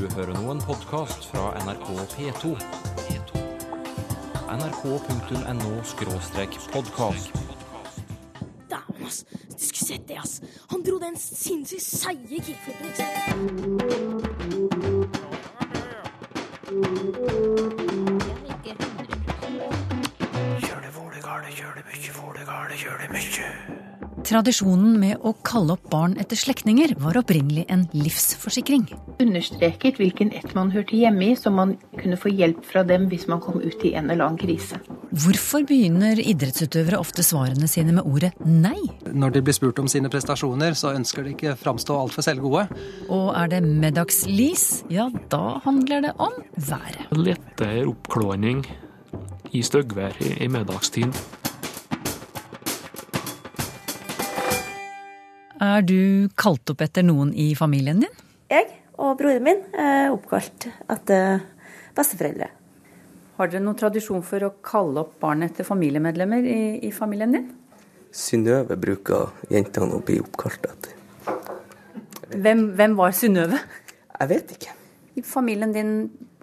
Du hører nå en podkast fra NRK P2. nrk.no-podkast. Dæven, ass. Du skulle sett det, ass. Han dro den sinnssykt seige kickflipen, ikke sant? Tradisjonen med å kalle opp barn etter slektninger var opprinnelig en livsforsikring. understreket hvilken ett man hørte hjemme i, så man kunne få hjelp fra dem hvis man kom ut i en eller annen krise. Hvorfor begynner idrettsutøvere ofte svarene sine med ordet nei? Når de blir spurt om sine prestasjoner, så ønsker de ikke framstå altfor selvgode. Og er det middagslis, ja da handler det om været. Lettere oppklåning i styggvær i, i middagstid. Er du kalt opp etter noen i familien din? Jeg og broren min er oppkalt etter besteforeldre. Har dere noen tradisjon for å kalle opp barn etter familiemedlemmer i, i familien din? Synnøve bruker jentene å bli oppkalt etter. Hvem, hvem var Synnøve? Jeg vet ikke. I familien din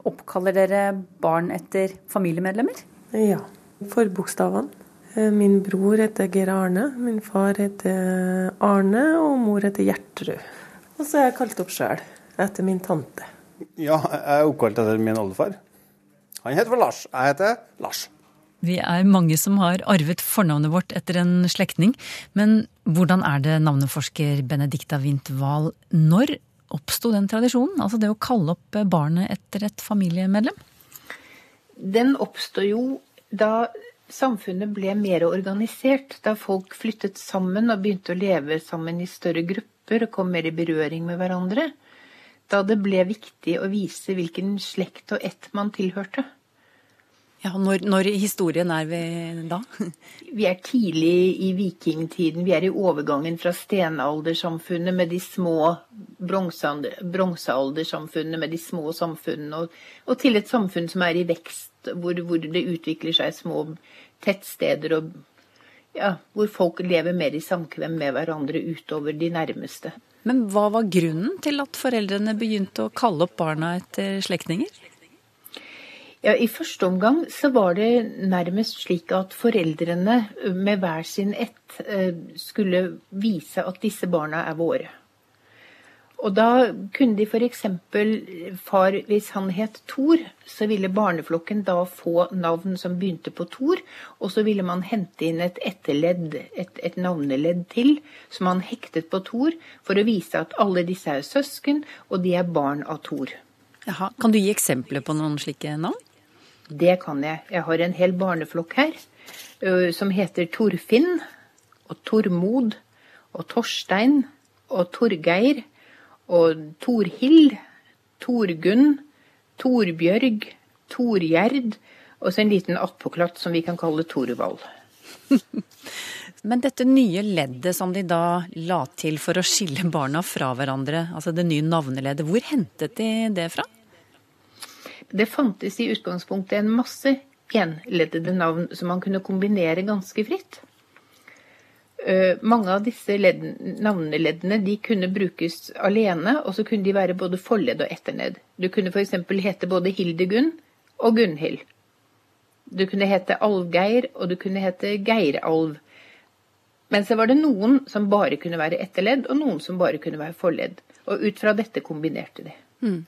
oppkaller dere barn etter familiemedlemmer? Ja. Forbokstavene. Eh, Min bror heter Geir Arne, min far heter Arne, og mor heter Gjertrud. Og så er jeg kalt opp sjøl, etter min tante. Ja, jeg er oppkalt etter min oldefar. Han heter vel Lars. Jeg heter Lars. Vi er mange som har arvet fornavnet vårt etter en slektning. Men hvordan er det, navneforsker Benedicta Wahl, når oppsto den tradisjonen? Altså det å kalle opp barnet etter et familiemedlem? Den oppstod jo da samfunnet ble mer organisert, da folk flyttet sammen og begynte å leve sammen i større grupper og kom mer i berøring med hverandre. Da det ble viktig å vise hvilken slekt og ett man tilhørte. Ja, når, når i historien er vi da? Vi er tidlig i vikingtiden. Vi er i overgangen fra stenaldersamfunnet med de små bronsealder- bronsealdersamfunnene med de små samfunnene, og, og til et samfunn som er i vekst, hvor, hvor det utvikler seg små tettsteder og ja, hvor folk lever mer i samkvem med hverandre utover de nærmeste. Men hva var grunnen til at foreldrene begynte å kalle opp barna etter slektninger? Ja, I første omgang så var det nærmest slik at foreldrene med hver sin ett eh, skulle vise at disse barna er våre. Og da kunne de f.eks. far, hvis han het Thor, så ville barneflokken da få navn som begynte på Thor, og så ville man hente inn et etterledd, et, et navneledd til, som man hektet på Thor, for å vise at alle disse er søsken, og de er barn av Thor. Jaha, Kan du gi eksempler på noen slike navn? Det kan jeg. Jeg har en hel barneflokk her ø, som heter Torfinn og Tormod og Torstein og Torgeir og Torhild, Torgunn, Torbjørg, Torgjerd og så en liten attpåklatt som vi kan kalle Torvald. Men dette nye leddet som de da la til for å skille barna fra hverandre, altså det nye navneleddet, hvor hentet de det fra? Det fantes i utgangspunktet en masse enleddede navn som man kunne kombinere ganske fritt. Eh, Mange av disse ledd, navneleddene de kunne brukes alene, og så kunne de være både forledd og etterledd. Du kunne f.eks. hete både Hildegunn og Gunhild. Du kunne hete Alvgeir, og du kunne hete Geiralv. Men så var det noen som bare kunne være etterledd, og noen som bare kunne være forledd. Og ut fra dette kombinerte de. Mm.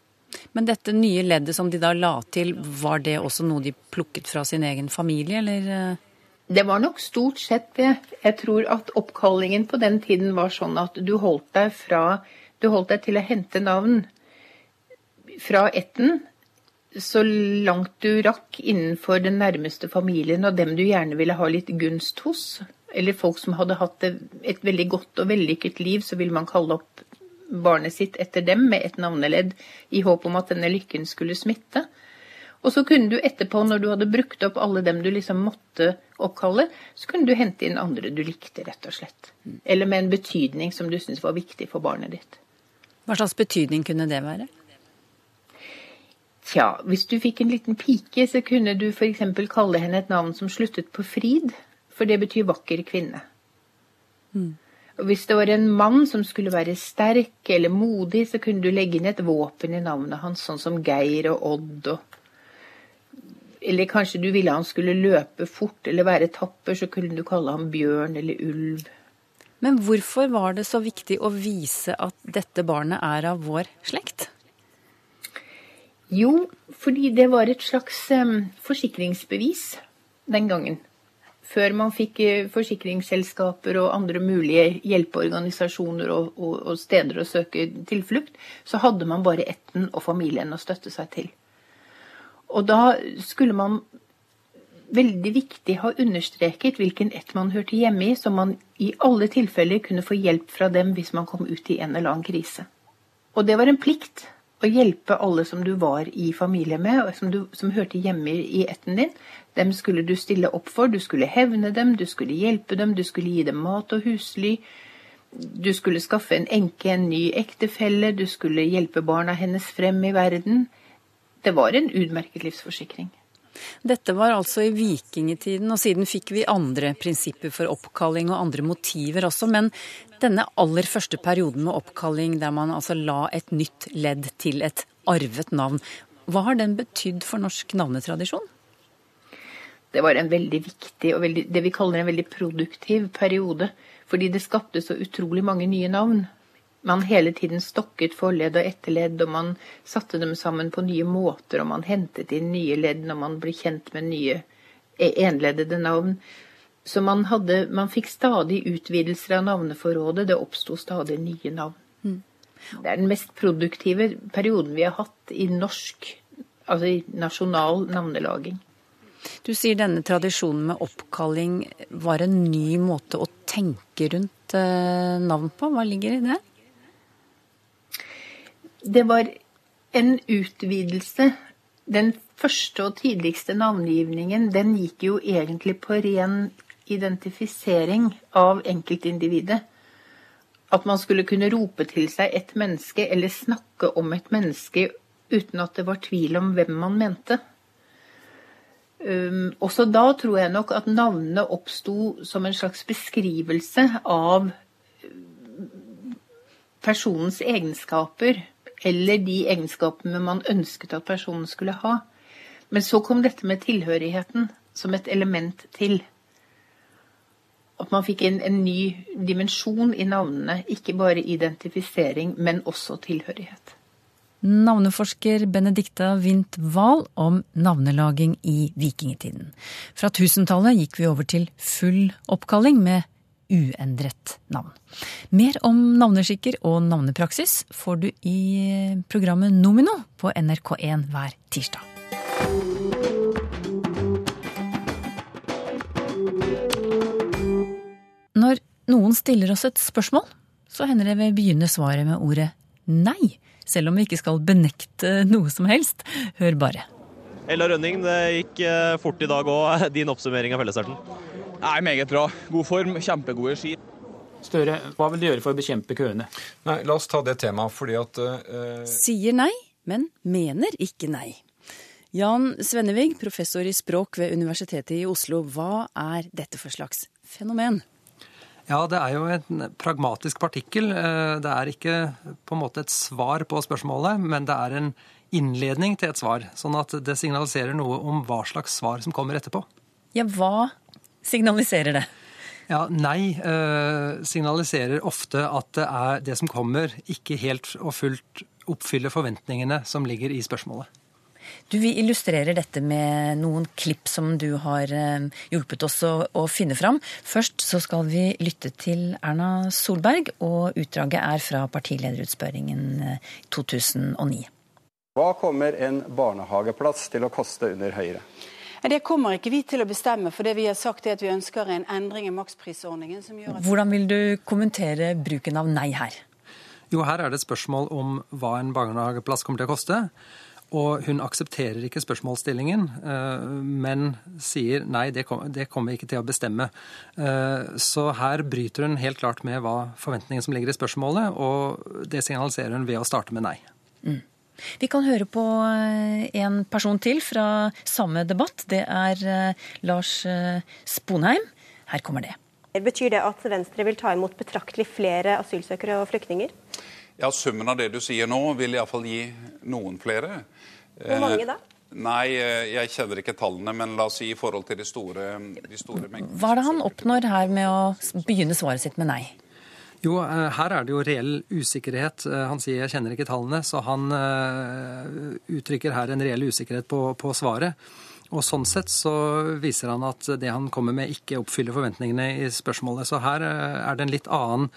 Men dette nye leddet som de da la til, var det også noe de plukket fra sin egen familie, eller? Det var nok stort sett det. Jeg tror at oppkallingen på den tiden var sånn at du holdt deg fra Du holdt deg til å hente navn fra ætten så langt du rakk innenfor den nærmeste familien og dem du gjerne ville ha litt gunst hos. Eller folk som hadde hatt et veldig godt og vellykket liv, så ville man kalle opp barnet sitt etter dem med et navneledd i håp om at denne lykken skulle smitte. Og så kunne du etterpå, når du hadde brukt opp alle dem du liksom måtte oppkalle, så kunne du hente inn andre du likte, rett og slett. Eller med en betydning som du syntes var viktig for barnet ditt. Hva slags betydning kunne det være? Tja, hvis du fikk en liten pike, så kunne du f.eks. kalle henne et navn som sluttet på Frid, for det betyr vakker kvinne. Og Hvis det var en mann som skulle være sterk eller modig, så kunne du legge inn et våpen i navnet hans, sånn som Geir og Odd. Og... Eller kanskje du ville han skulle løpe fort eller være tapper, så kunne du kalle ham Bjørn eller Ulv. Men hvorfor var det så viktig å vise at dette barnet er av vår slekt? Jo, fordi det var et slags forsikringsbevis den gangen. Før man fikk uh, forsikringsselskaper og andre mulige hjelpeorganisasjoner og, og, og, steder å søke tilflukt, så hadde man bare ætten og familien å støtte seg til. Og da skulle man veldig viktig ha understreket hvilken ett man hørte hjemme i, så man i alle tilfeller kunne få hjelp fra dem hvis man kom ut i en eller annen krise. Og det var en plikt å hjelpe alle som du var i familie med, og som, du, som hørte hjemme i ætten din. Dem skulle du stille opp for, du skulle hevne dem, du skulle hjelpe dem, du skulle gi dem mat og husly. Du skulle skaffe en enke en ny ektefelle, du skulle hjelpe barna hennes frem i verden. Det var en utmerket livsforsikring. Dette var altså i vikingtiden, og siden fikk vi andre prinsipper for oppkalling og andre motiver også. Men denne aller første perioden med oppkalling, der man altså la et nytt ledd til et arvet navn, hva har den betydd for norsk navnetradisjon? Det var en veldig viktig og veldig, det vi kaller en veldig produktiv periode. Fordi det skapte så utrolig mange nye navn man hele tiden stokket forledd og etterledd, og man satte dem sammen på nye måter, og man hentet inn nye ledd når man ble kjent med nye e- enleddede navn. Så man, hadde, man fikk stadig utvidelser av navneforrådet, det oppsto stadig nye navn. Mm. Det er den mest produktive perioden vi har hatt i norsk, altså i nasjonal navnelaging. Du sier denne tradisjonen med oppkalling var en ny måte å tenke rundt eh, navn på. Hva ligger i det? Det var en utvidelse. Den første og tidligste navngivningen den gikk jo egentlig på ren identifisering av enkeltindividet. At man skulle kunne rope til seg et menneske eller snakke om et menneske uten at det var tvil om hvem man mente. Um, også da tror jeg nok at navnene oppsto som en slags beskrivelse av personens egenskaper eller de egenskapene man ønsket at personen skulle ha. Men så kom dette med tilhørigheten som et element til. At man fikk en, en ny dimensjon i navnene. Ikke bare identifisering, men også tilhørighet. Navneforsker Benedicta Wint Wahl om navnelaging i vikingtiden. Fra 1000-tallet gikk vi over til full oppkalling med uendret navn. Mer om navneskikker og navnepraksis får du i programmet Nomino på NRK1 hver tirsdag. Når noen stiller oss et spørsmål, så hender det vi begynner svaret med ordet nei. Selv om vi ikke skal benekte noe som helst. Hør bare. Ella Rønning, det gikk eh, fort i dag òg. Din oppsummering av fellesstarten? Nei, Meget bra. God form, kjempegode ski. Støre, hva vil du gjøre for å bekjempe køene? Nei, La oss ta det temaet, fordi at uh... Sier nei, men mener ikke nei. Jan Svennevig, professor i språk ved Universitetet i Oslo. Hva er dette for slags fenomen? Ja, det er jo en pragmatisk partikkel. Eh, det er ikke på en måte et svar på spørsmålet, men det er en innledning til et svar. Sånn at det signaliserer noe om hva slags svar som kommer etterpå. Ja, hva signaliserer det? Ja, Nei eh, signaliserer ofte at det, er det som kommer, ikke helt og fullt oppfyller forventningene som ligger i spørsmålet. Du, Vi illustrerer dette med noen klipp som du har eh, hjulpet oss å, å, finne fram. Først så skal vi lytte til Erna Solberg, og utdraget er fra partilederutspørringen 2009. Eh, Hva kommer en barnehageplass til å koste under Høyre? Det kommer ikke vi til å bestemme, for det vi har sagt er at vi ønsker en endring i maksprisordningen. som gjør at... Hvordan vil du kommentere bruken av nei her? Jo, her er det et spørsmål om hva en barnehageplass kommer til å koste. Og hun aksepterer ikke spørsmålsstillingen, eh, men sier nei, det kommer vi ikke til å bestemme. Eh, så her bryter hun helt klart med hva forventningen som ligger i spørsmålet, og det signaliserer hun ved å starte med nei. Mm. Vi kan høre på eh, en person til fra samme debatt. Det er eh, Lars eh, Sponheim. Her kommer det. Betyr det at Venstre vil ta imot betraktelig flere asylsøkere og flyktninger? Ja, Summen av det du sier nå, vil iallfall gi noen flere. Hvor mange da? Nei, jeg kjenner ikke tallene, men la oss si i forhold til de store, de store mengdene. Hva er det han oppnår her med å begynne svaret sitt med nei? Jo, eh, her er det jo reell usikkerhet. Eh, Han sier 'jeg kjenner ikke tallene', så han eh, uttrykker her en reell usikkerhet på, på svaret. Og sånn sett så viser han at det han kommer med ikke oppfyller forventningene i spørsmålet. Så her eh, er det en litt annen,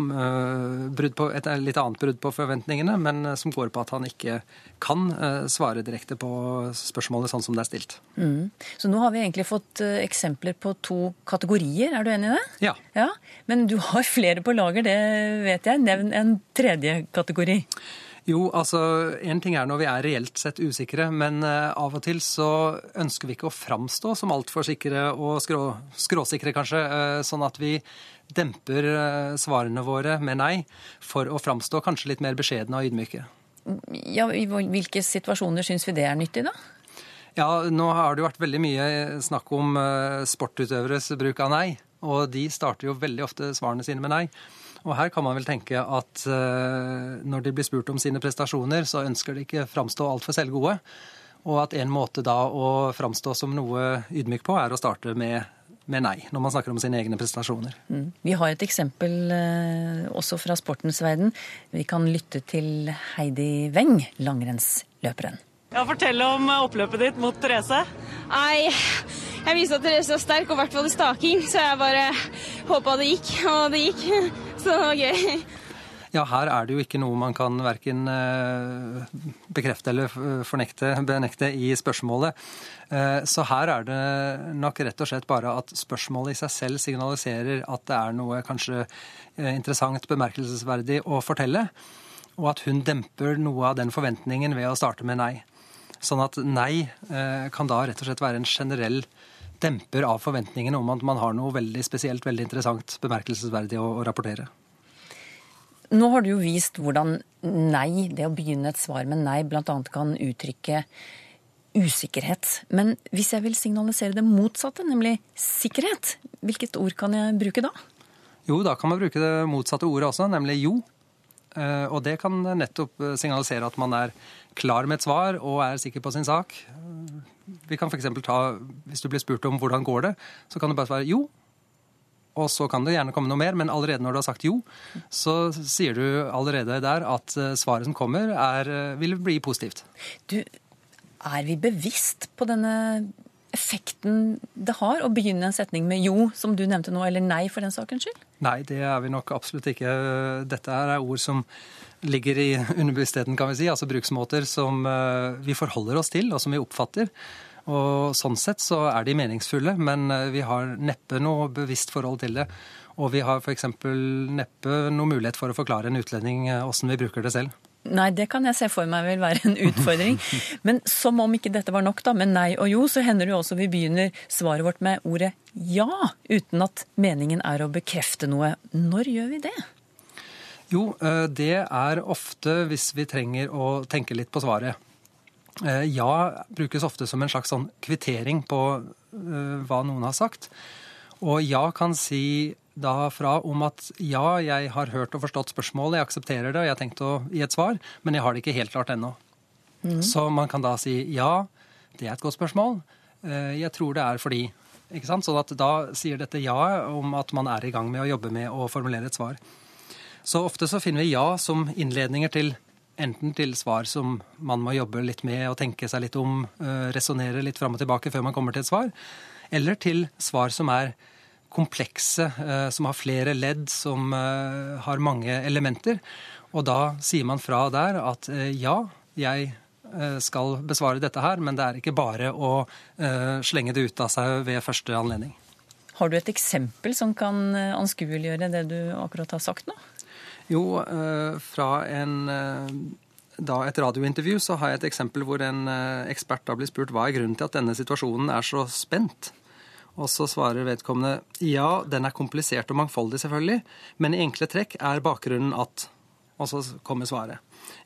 eh, brudd på, et litt annet brudd på forventningene, men eh, som går på at han ikke kan svare direkte på spørsmålet sånn som det er stilt. Mm. Så nå har vi egentlig fått eksempler på to kategorier, er du enig i det? Ja. Ja, Men du har flere på lager, det vet jeg. Nevn en tredje kategori. Jo, altså, En ting er når vi er reelt sett usikre, men eh, av og til så ønsker vi ikke å framstå som altfor sikre og skrå, skråsikre, kanskje. eh, sånn at vi demper eh, svarene våre med nei for å framstå kanskje litt mer beskjedne og ydmyke. Ja, I hvilke situasjoner syns vi det er nyttig, da? Ja, nå har det jo vært veldig mye snakk om sportutøveres bruk av nei. Og de starter jo veldig ofte svarene sine med nei. Og her kan man vel tenke at eh, når de blir spurt om sine prestasjoner, så ønsker de ikke framstå altfor selvgode. Og at en måte da å framstå som noe ydmyk på, er å starte med, med nei, når man snakker om sine egne prestasjoner. Mm. Vi har et eksempel eh, også fra sportens verden. Vi kan lytte til Heidi Weng, langrennsløperen. Ja, Fortell om oppløpet ditt mot Therese. Nei, jeg visste at Therese var sterk, og i hvert fall i staking, så jeg bare håpa det gikk, og det gikk. Så gøy. Ja, her er det jo ikke noe man kan verken eh, bekrefte eller fornekte, benekte i spørsmålet. Eh, Så her er det nok rett og slett bare at spørsmålet i seg selv signaliserer at det er noe kanskje eh, interessant, bemerkelsesverdig å fortelle, og at hun demper noe av den forventningen ved å starte med nei. Sånn at nei kan da rett og slett være en generell demper av forventningene om at man har noe veldig spesielt, veldig interessant, bemerkelsesverdig å, å rapportere. Nå har du jo vist hvordan nei, det å begynne et svar med nei, bl.a. kan uttrykke usikkerhet. Men hvis jeg vil signalisere det motsatte, nemlig sikkerhet, hvilket ord kan jeg bruke da? Jo, da kan man bruke det motsatte ordet også, nemlig jo. Eh, Og det kan nettopp signalisere at man er klar med et svar og er sikker på sin sak. Vi kan f.eks. ta, hvis du blir spurt om hvordan går det, så kan du bare svare jo. Og så kan det gjerne komme noe mer, men allerede når du har sagt jo, så sier du allerede der at eh, svaret som kommer, er, eh, vil bli positivt. Du, er vi bevisst på denne effekten det har å begynne en setning med jo, som du nevnte nå, eller nei for den sakens skyld? Nei, det er vi nok absolutt ikke. Dette her er ord som ligger i underbevisstheten, kan vi si. Altså bruksmåter som eh, vi forholder oss til, og som vi oppfatter. Og sånn sett så er de meningsfulle, men eh, vi har neppe noe bevisst forhold til det. Og vi har f.eks. neppe noe mulighet for å forklare en utlending eh, åssen vi bruker det selv. Nei, det kan jeg se for meg vil være en utfordring. Men som om ikke dette var nok, da, med nei og jo, så hender det jo også vi begynner svaret vårt med ordet ja, uten at meningen er å bekrefte noe. Når gjør vi det? Jo, eh, det er ofte hvis vi trenger å tenke litt på svaret. Eh, Ja brukes ofte som en slags sånn kvittering på eh, hva noen har sagt. Og ja kan si da fra om at ja, jeg har hørt og forstått spørsmålet, jeg aksepterer det, og jeg har tenkt å gi et svar, men jeg har det ikke helt klart ennå. Mm. Så man kan da si ja, det er et godt spørsmål, jeg tror det er fordi. Ikke sant? Så at da sier dette ja om at man er i gang med å jobbe med å formulere et svar. Så ofte så finner vi ja som innledninger til enten til svar som man må jobbe litt med og tenke seg litt om, uh, resonnere litt fram og tilbake før man kommer til et svar, eller til svar som er komplekse, eh, som har flere ledd, som eh, har mange elementer. Og da sier man fra der at eh, ja, jeg eh, skal besvare dette her, men det er ikke bare å eh, slenge det ut av seg ved første anledning. Har du et eksempel som kan eh, anskueliggjøre det du akkurat har sagt nå? Jo, eh, fra en, eh, da et radiointervju så har jeg et eksempel hvor en eh, ekspert da blir spurt hva er grunnen til at denne situasjonen er så spent. Og så svarer vedkommende ja, den er komplisert og mangfoldig selvfølgelig, men i enkle trekk er bakgrunnen at Og så kommer svaret.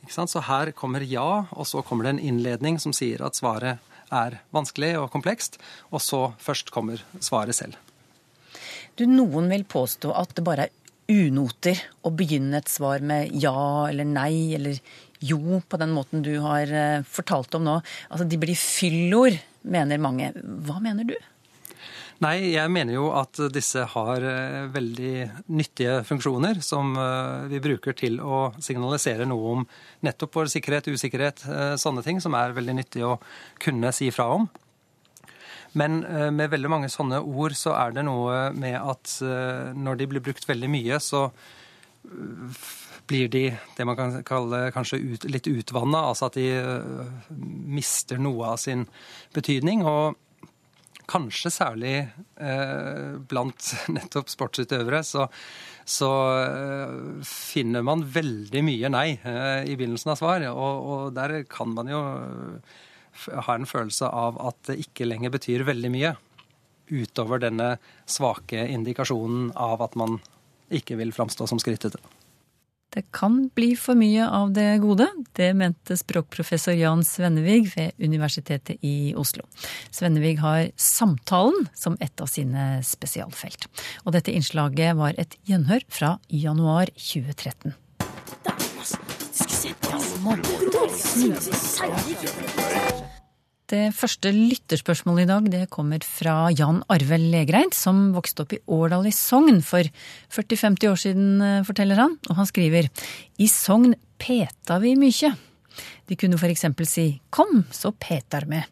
Så her kommer ja, og så kommer det en innledning som sier at svaret er vanskelig og komplekst, og så først kommer svaret selv. Du, Noen vil påstå at det bare er unoter å begynne et svar med ja eller nei eller jo på den måten du har eh, fortalt om nå. Altså, De blir fyllord, mener mange. Hva mener du? Nei, jeg mener jo at disse har eh, veldig nyttige funksjoner som eh, vi bruker til å signalisere noe om nettopp vår sikkerhet, usikkerhet, sånne ting som er veldig nyttig å kunne si fra om. Men med veldig mange sånne ord så er det noe med at når de blir brukt veldig mye, så blir de det man kan kalle kanskje ut, litt utvanna, altså at de mister noe av sin betydning. Og kanskje særlig eh, blant nettopp sportsutøvere så, så finner man veldig mye nei i begynnelsen av svar. Og, og der kan man jo ha en følelse av at det ikke lenger betyr veldig mye. Utover denne svake indikasjonen av at man ikke vil framstå som skrittete. Det kan bli for mye av det gode. Det mente språkprofessor Jan Svennevig ved Universitetet i Oslo. Svennevig har samtalen som et av sine spesialfelt. Og dette innslaget var et gjenhør fra januar 2013. Det første lytterspørsmålet i dag det kommer fra Jan Arve Legreid, som vokste opp i Årdal i Sogn for 40-50 år siden, eh, forteller han. Og han skriver i Sogn peta vi mykje. De kunne eksempel si 'kom, så petar me'.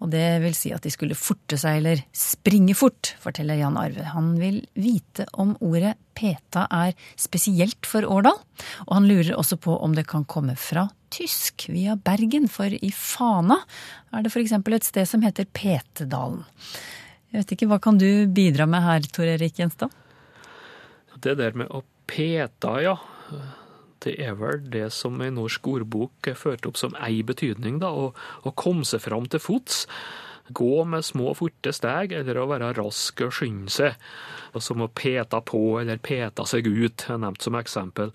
Og det vil si at de skulle forte seg eller springe fort, forteller Jan Arve. Han vil vite om ordet peta er spesielt for Årdal, og han lurer også på om det kan komme fra tysk via Bergen, for i Fana er det f.eks. et sted som heter Petedalen. Jeg vet ikke, Hva kan du bidra med her, Tor Erik Gjenstad? Det der med å peta, ja. Det er vel det som i norsk ordbok er ført opp som ei betydning, da. Å, å komme seg fram til fots. Gå med små, forte steg, eller å være rask og skynde seg. Som å peta på eller peta seg ut, nevnt som eksempel.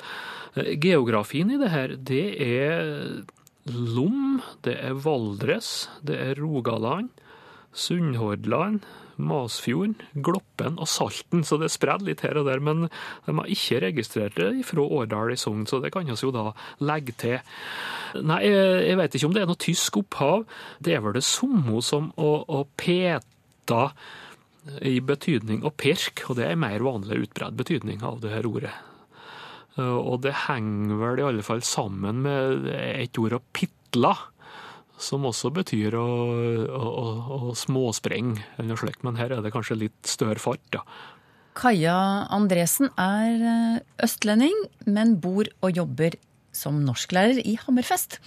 Geografien i det her, det er Lom, det er Valdres, det er Rogaland, Sunnhordland, Masfjorden, Gloppen og Salten, så det er litt her og der. Men de har ikke registrert det fra Årdal i Sogn, så det kan vi jo da legge til. Nei, jeg vet ikke om det er noe tysk opphav. Det er vel det samme som å, å peta i betydning å perk, og det er en mer vanlig utbredt betydning av det her ordet. Og det henger vel i alle fall sammen med et ord å pitla som også betyr å, å, å, småsprenge eller noe slikt, men her er det kanskje litt større fart, da. Kaja Andresen er eh, østlending, men bor og jobber som norsklærer i Hammerfest.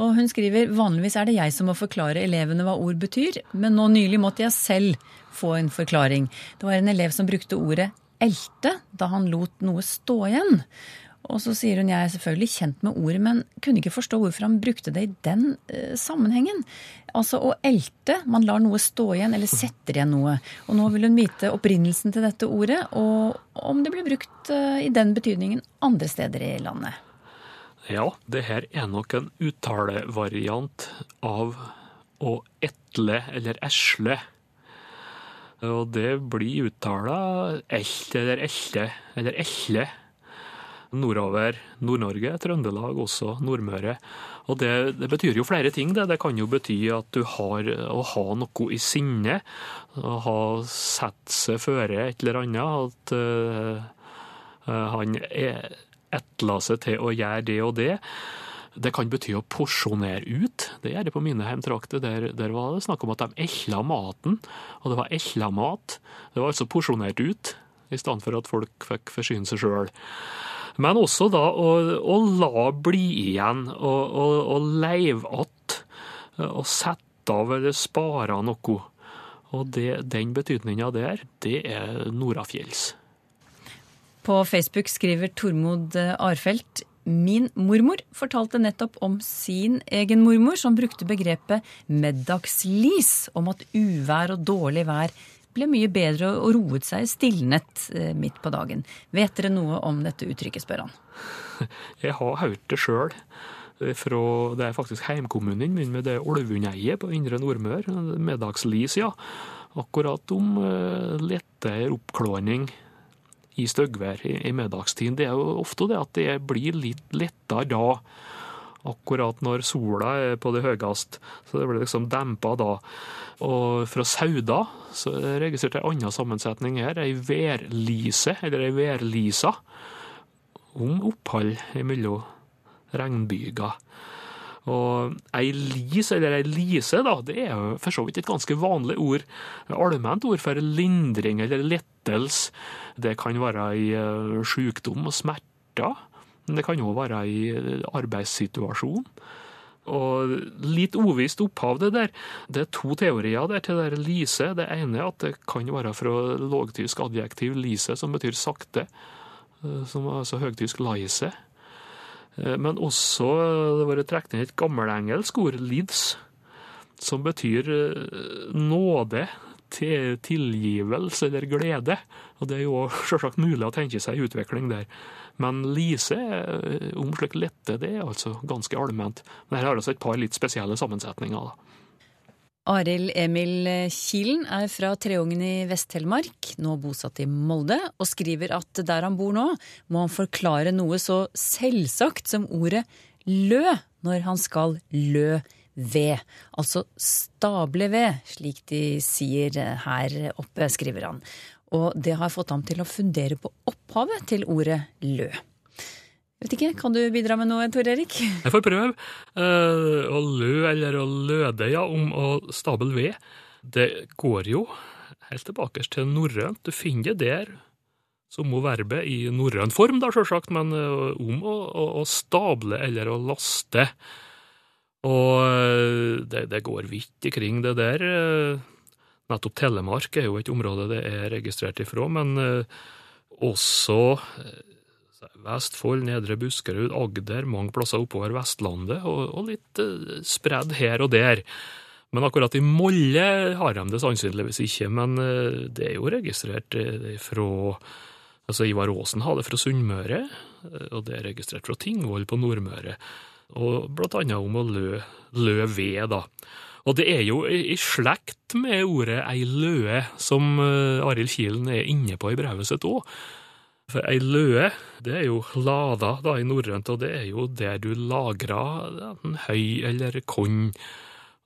Og hun skriver vanligvis er det jeg som må forklare elevene hva ord betyr, men nå nylig måtte jeg selv få en forklaring. Det var en elev som brukte ordet elte da han lot noe stå igjen. Og så sier hun jeg er selvfølgelig kjent med ordet, men kunne ikke forstå hvorfor han brukte det i den eh, sammenhengen. Altså å elte, man lar noe stå igjen eller setter igjen noe. Og nå vil hun vite opprinnelsen til dette ordet, og om det blir brukt eh, i den betydningen andre steder i landet. Ja, det her er nok en uttalevariant av å etle eller esle. Og det blir uttala elt eller elte eller elle nordover Nord-Norge, Trøndelag, også Nordmøre. Og det, det, betyr jo flere ting. Det. det kan jo bety at du har å ha noe i sinne. Å ha satt seg føre et eller annet. At uh, han etla seg til å gjøre det og det. Det kan bety å porsjonere ut. Det gjør det på mine hjemtrakter. Der, der, var det snakk om at de ella maten, og det var ella mat. Det var altså porsjonert ut, i stedet for at folk fikk forsyne seg sjøl. Men også da å, å la bli igjen, og, og, og leive att, og sette av eller spare noe. Og det, den betydninga der, det er Norafjells. På Facebook skriver Tormod Arfelt Min mormor fortalte nettopp om sin egen mormor, som brukte begrepet middagslis om at uvær og dårlig vær ble mye bedre og roet seg stilnet eh, midt på dagen. Vet dere noe om dette uttrykket, spør han. Jeg har hørt det sjøl. Det er faktisk heimkommunen min med det Olvundeiet på Indre Nordmør. Middagslis, ja. akkurat om uh, lettere oppklarning i styggvær i, i. Det er jo ofte det at det blir litt lettere da, akkurat når sola er på det høyest. Så det blir liksom dempa da. Og fra Sauda så er jeg en annen sammensetning her, ei værlise, eller ei værlisa, om opphold mellom regnbyger. Og ei lis, eller ei lise, da, det er jo for så vidt et ganske vanlig ord. Allment ord for lindring eller lettelse. Det kan være i sjukdom og smerter. Men det kan òg være i arbeidssituasjon. Og litt uvisst opphav, det der. Det er to teorier der til det der lise. Det ene er at det kan være fra lågtysk adjektiv lise, som betyr sakte. Som er altså høgtysk laise. Men også det var trukket inn et gammelengelsk ord, lids, som betyr nåde, tilgivelse eller glede. Og det er jo selvsagt mulig å tenke seg utvikling der. Men lise om slik lette, det er altså ganske allment. Men her har altså et par litt spesielle sammensetninger. da. Arild Emil Kilen er fra Treungen i Vest-Telemark, nå bosatt i Molde, og skriver at der han bor nå, må han forklare noe så selvsagt som ordet lø når han skal lø ved. Altså stable ved, slik de sier her oppe, skriver han. Og det har fått ham til å fundere på opphavet til ordet lø. Vet ikke, Kan du bidra med noe, Tor Erik? Jeg får prøve. Uh, å lø eller å løde, ja, om å stable ved. Det går jo helt tilbake til norrønt. Du finner det der som må verbet i norrøn form, da, sjølsagt, men uh, om å, å, å, stable eller å laste. Og uh, det, det, går vidt ikring det der. Nettopp Telemark er jo et område det er registrert ifra, men også Vestfold, Nedre Buskerud, Agder, mange plasser oppover Vestlandet, og, litt uh, spredd her og der. Men akkurat i Molle har de det sannsynligvis ikke, men det er jo registrert fra Altså, Ivar Aasen har det fra Sunnmøre, og det er registrert fra Tingvoll på Nordmøre. Og blant annet om å lø, lø ved, da. Og det er jo i slekt med ordet ei løe, som Arild Kilen er inne på i brevet sitt òg. For ei løe, det er jo lada da i norrønt, og det er jo der du lagra en høy eller konn.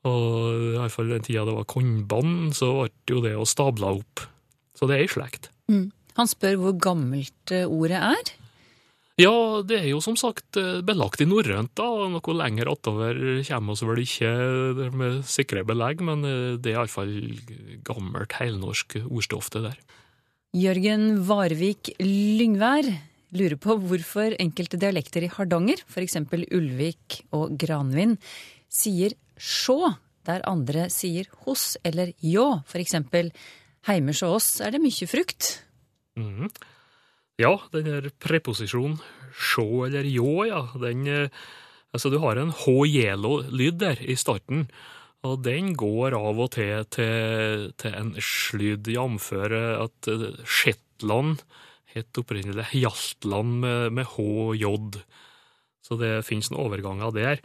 Og i hvert fall den tida det var kornbånd, så ble jo det å stabla opp. Så det er i slekt. Mm. Han spør hvor gammelt ordet er? Ja, det er jo som sagt belagt i norrønt, da. Noe lenger attover kommer oss vel ikke med sikre belegg, men det er iallfall gammelt heilnorsk ordstoff, det der. Jørgen Varvik Lyngvær lurer på hvorfor enkelte dialekter i Hardanger, f.eks. Ulvik og Granvin, sier sjå, der andre sier hos eller ljå. F.eks. heime hos oss er det mye frukt. Mm. Ja, den der preposisjonen sjå eller ljå, ja, den Altså, du har en h-jelo-lyd der i starten. Og den går av og til til, til en slyd, jf. at Shetland het opprinnelig Hjaltland med, med HJ. Så det finnes noen overganger der.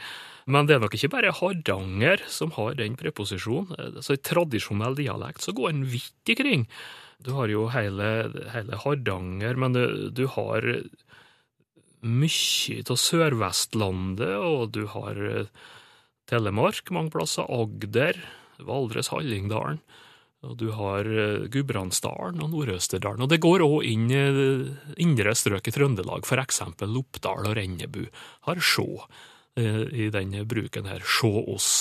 Men det er nok ikke bare Hardanger som har den preposisjonen. Så I tradisjonell dialekt så går den vidt ikring. Du har jo hele, hele Hardanger, men du, du har mye av Sør-Vestlandet, og du har Telemark mange plasser, Agder, Valdres, Hallingdalen. Og du har Gudbrandsdalen og Nord-Østerdalen. Og det går òg inn i indre strøk i Trøndelag, for eksempel Loppdal og Rennebu har sjå i denne bruken her, sjå oss.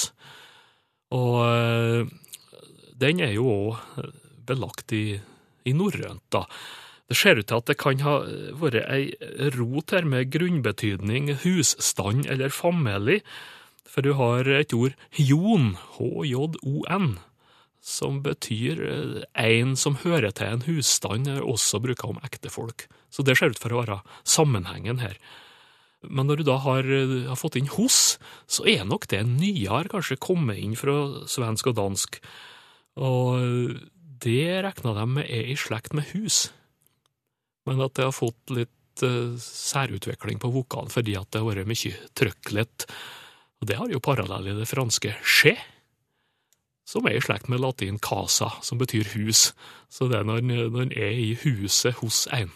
Og den er jo òg belagt i, i norrønt, da. Det ser ut til at det kan ha vært ei rot her med grunnbetydning husstand eller familie, for du har et ord jon, h-j-o-n, som betyr en som hører til en husstand, også bruker om ektefolk. Så det ser ut for å være sammenhengen her. Men når du da har, har fått inn hos, så er nok det nyere kanskje kommet inn fra svensk og dansk. Og det regna de med er i slekt med hus. Men at det har fått litt uh, særutvikling på vokalen fordi at det har vært mye trøkklet og det har jo parallell i det franske che, som er i slekt med latin casa, som betyr hus. Så det er når en er i huset hos en.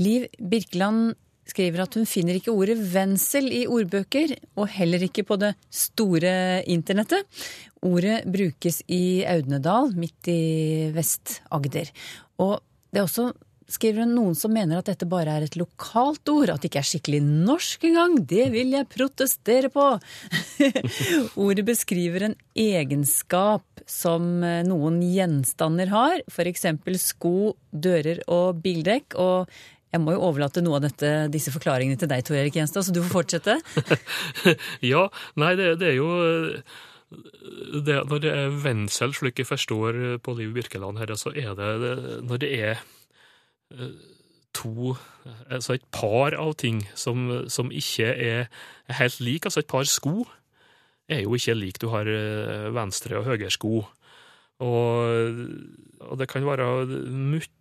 Liv Birkeland skriver at hun finner ikke ordet vensel i ordbøker, og heller ikke på det store internettet. Ordet brukes i Audnedal, midt i Vest-Agder. Og det er også skriver hun noen som mener at dette bare er et lokalt ord, at det ikke er skikkelig norsk engang. Det vil jeg protestere på! Ordet beskriver en egenskap som noen gjenstander har, f.eks. sko, dører og bildekk. og jeg må jo overlate noe av dette, disse forklaringene til deg, Tor Erik Gjenstad, så du får fortsette. ja, nei, det, det er jo det, Når det er vensel, slik jeg forstår på Liv Birkeland her, så er det, det når det er to Altså et par av ting som, som ikke er helt like. Altså et par sko er jo ikke lik. Du har venstre og høyre sko. Og, og det kan være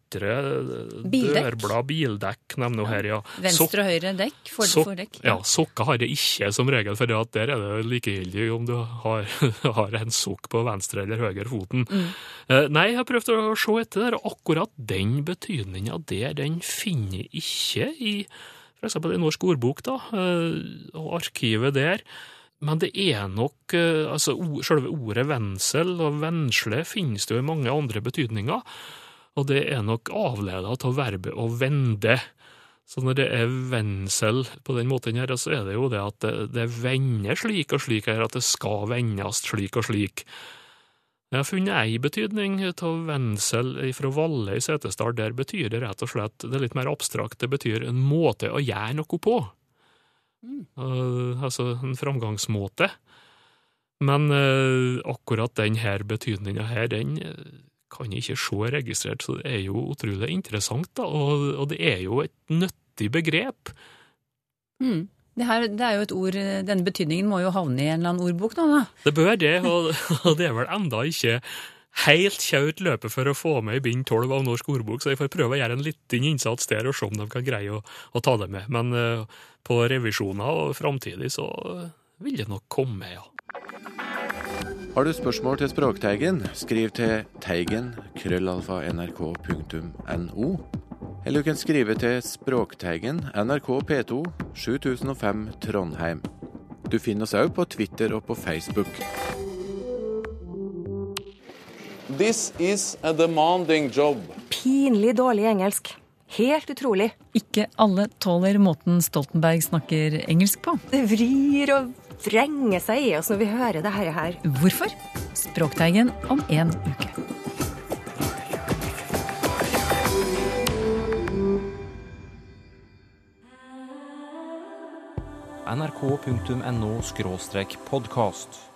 mutre dørblad, bildekk, nevner hun her, ja. Venstre og høyre dekk? For, Sok dekk? Ja, sokker har jeg ikke som regel, for der er det likegyldig om du har, har en sokk på venstre eller høyre foten. Mm. Nei, jeg har prøvd å se etter der, og akkurat den betydninga der, den finner jeg ikke i for eksempel i Norsk ordbok, da, og arkivet der. Men det er nok altså Selve ordet vensel og vensle finnes det jo i mange andre betydninger, og det er nok avleda av verbet å vende. Så når det er vendsel på den måten her, så er det jo det at det, det vender slik og slik her, at det skal vendes slik og slik. Jeg har funnet ei betydning av vendsel fra Valle i Setesdal. Der betyr det rett og slett, det er litt mer abstrakt, det betyr en måte å gjøre noe på. Mm. Uh, altså en framgangsmåte. Men uh, akkurat denne betydninga her, den kan ikke se registrert, så det er jo utrolig interessant, da. Og, og det er jo et nyttig begrep. Mm. Det, her, det, er jo et ord, Denne betydningen må jo havne i en eller annen ordbok nå, da? Det bør det, og, og det er vel enda ikke helt kjørt løpet for å få med i bind tolv av Norsk ordbok, så jeg får prøve å gjøre en liten innsats der og se om de kan greie å, å ta det med. Men uh, på revisjoner og framtidig så vil det nok komme, ja. Har du spørsmål til Språkteigen, skriv til teigen krøllalfa nrk.no. Eller du kan skrive til Språkteigen, NRK P2, 7005 Trondheim. Du finner oss òg på Twitter og på Facebook. This is a demanding job. Pinlig dårlig engelsk. Helt utrolig. Ikke alle tåler måten Stoltenberg snakker engelsk på. Det vrir og vrenger seg i oss når vi hører det her. Hvorfor? Språkteigen om en uke. nrk.no podkast.